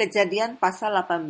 Kejadian pasal 18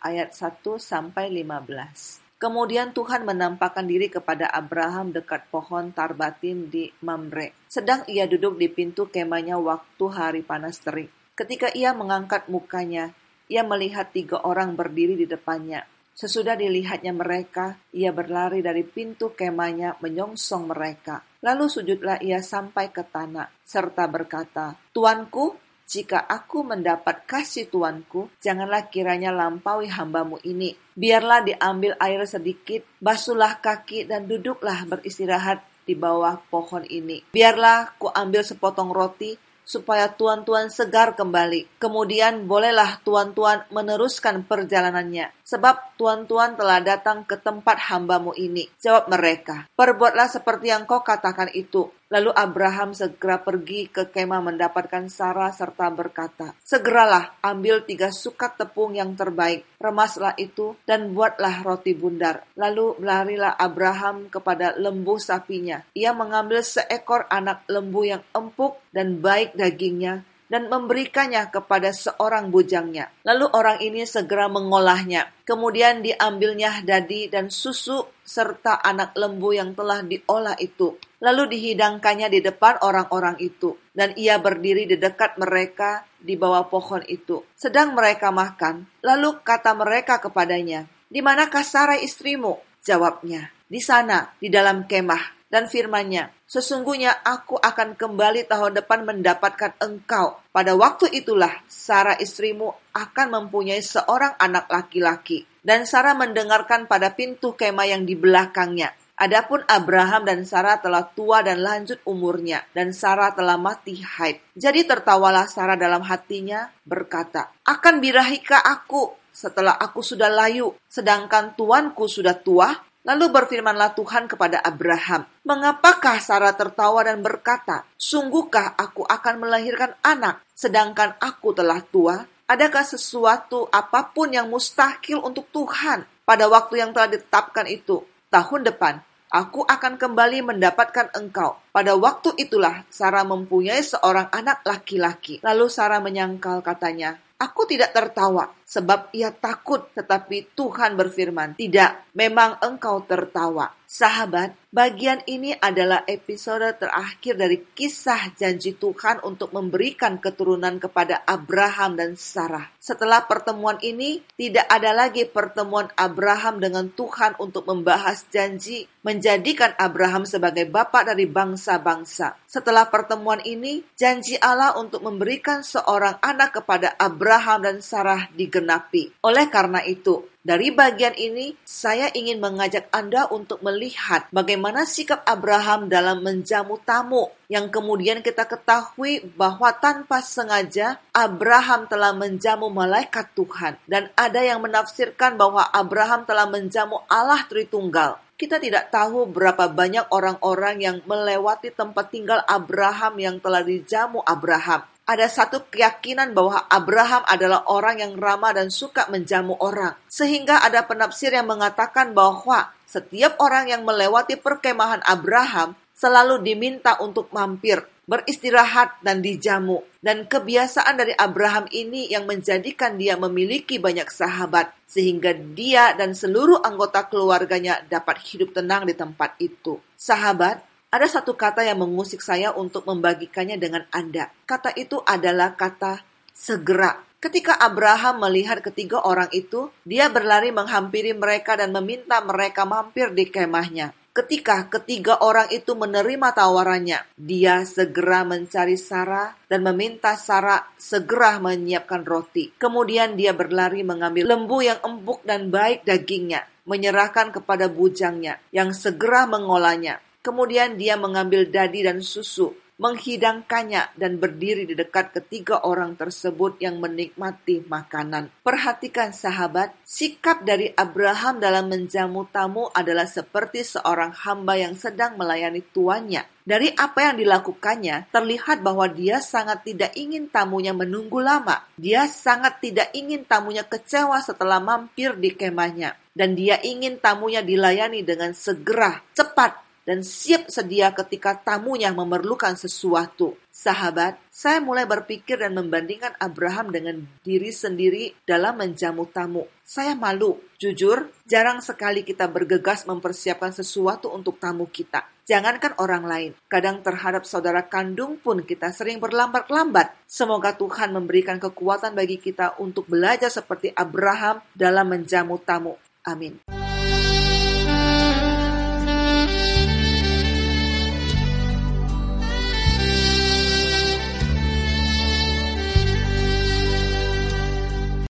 ayat 1 sampai 15. Kemudian Tuhan menampakkan diri kepada Abraham dekat pohon tarbatin di Mamre. Sedang ia duduk di pintu kemahnya waktu hari panas terik. Ketika ia mengangkat mukanya, ia melihat tiga orang berdiri di depannya. Sesudah dilihatnya mereka, ia berlari dari pintu kemahnya menyongsong mereka. Lalu sujudlah ia sampai ke tanah, serta berkata, Tuanku, jika aku mendapat kasih tuanku, janganlah kiranya lampaui hambamu ini. Biarlah diambil air sedikit, basuhlah kaki dan duduklah beristirahat di bawah pohon ini. Biarlah ku ambil sepotong roti, supaya tuan-tuan segar kembali. Kemudian bolehlah tuan-tuan meneruskan perjalanannya, sebab tuan-tuan telah datang ke tempat hambamu ini. Jawab mereka, perbuatlah seperti yang kau katakan itu. Lalu Abraham segera pergi ke kemah mendapatkan Sarah serta berkata, Segeralah ambil tiga sukat tepung yang terbaik, remaslah itu dan buatlah roti bundar. Lalu larilah Abraham kepada lembu sapinya. Ia mengambil seekor anak lembu yang empuk dan baik dagingnya dan memberikannya kepada seorang bujangnya. Lalu orang ini segera mengolahnya. Kemudian diambilnya dadi dan susu serta anak lembu yang telah diolah itu. Lalu dihidangkannya di depan orang-orang itu. Dan ia berdiri di dekat mereka di bawah pohon itu. Sedang mereka makan, lalu kata mereka kepadanya, Di manakah Sarai istrimu? Jawabnya, di sana, di dalam kemah dan firman-Nya, Sesungguhnya aku akan kembali tahun depan mendapatkan engkau. Pada waktu itulah Sarah istrimu akan mempunyai seorang anak laki-laki. Dan Sarah mendengarkan pada pintu kemah yang di belakangnya. Adapun Abraham dan Sarah telah tua dan lanjut umurnya, dan Sarah telah mati haid. Jadi tertawalah Sarah dalam hatinya, berkata, Akan birahika aku setelah aku sudah layu, sedangkan tuanku sudah tua? Lalu berfirmanlah Tuhan kepada Abraham, "Mengapakah Sarah tertawa dan berkata, 'Sungguhkah aku akan melahirkan anak, sedangkan aku telah tua?' Adakah sesuatu apa pun yang mustahil untuk Tuhan pada waktu yang telah ditetapkan itu? Tahun depan, aku akan kembali mendapatkan engkau. Pada waktu itulah Sarah mempunyai seorang anak laki-laki. Lalu Sarah menyangkal katanya, Aku tidak tertawa, sebab ia takut, tetapi Tuhan berfirman, "Tidak, memang engkau tertawa." Sahabat, bagian ini adalah episode terakhir dari kisah janji Tuhan untuk memberikan keturunan kepada Abraham dan Sarah. Setelah pertemuan ini, tidak ada lagi pertemuan Abraham dengan Tuhan untuk membahas janji menjadikan Abraham sebagai bapak dari bangsa-bangsa. Setelah pertemuan ini, janji Allah untuk memberikan seorang anak kepada Abraham dan Sarah digenapi. Oleh karena itu, dari bagian ini, saya ingin mengajak Anda untuk melihat bagaimana sikap Abraham dalam menjamu tamu, yang kemudian kita ketahui bahwa tanpa sengaja Abraham telah menjamu malaikat Tuhan, dan ada yang menafsirkan bahwa Abraham telah menjamu Allah Tritunggal. Kita tidak tahu berapa banyak orang-orang yang melewati tempat tinggal Abraham yang telah dijamu Abraham ada satu keyakinan bahwa Abraham adalah orang yang ramah dan suka menjamu orang. Sehingga ada penafsir yang mengatakan bahwa setiap orang yang melewati perkemahan Abraham selalu diminta untuk mampir, beristirahat, dan dijamu. Dan kebiasaan dari Abraham ini yang menjadikan dia memiliki banyak sahabat, sehingga dia dan seluruh anggota keluarganya dapat hidup tenang di tempat itu. Sahabat, ada satu kata yang mengusik saya untuk membagikannya dengan Anda. Kata itu adalah kata segera. Ketika Abraham melihat ketiga orang itu, dia berlari menghampiri mereka dan meminta mereka mampir di kemahnya. Ketika ketiga orang itu menerima tawarannya, dia segera mencari Sarah dan meminta Sarah segera menyiapkan roti. Kemudian dia berlari mengambil lembu yang empuk dan baik dagingnya, menyerahkan kepada bujangnya yang segera mengolahnya. Kemudian dia mengambil dadi dan susu, menghidangkannya dan berdiri di dekat ketiga orang tersebut yang menikmati makanan. Perhatikan sahabat, sikap dari Abraham dalam menjamu tamu adalah seperti seorang hamba yang sedang melayani tuannya. Dari apa yang dilakukannya, terlihat bahwa dia sangat tidak ingin tamunya menunggu lama. Dia sangat tidak ingin tamunya kecewa setelah mampir di kemahnya. Dan dia ingin tamunya dilayani dengan segera, cepat, dan siap sedia ketika tamunya memerlukan sesuatu. Sahabat, saya mulai berpikir dan membandingkan Abraham dengan diri sendiri dalam menjamu tamu. Saya malu, jujur, jarang sekali kita bergegas mempersiapkan sesuatu untuk tamu kita. Jangankan orang lain, kadang terhadap saudara kandung pun kita sering berlambat-lambat. Semoga Tuhan memberikan kekuatan bagi kita untuk belajar seperti Abraham dalam menjamu tamu. Amin.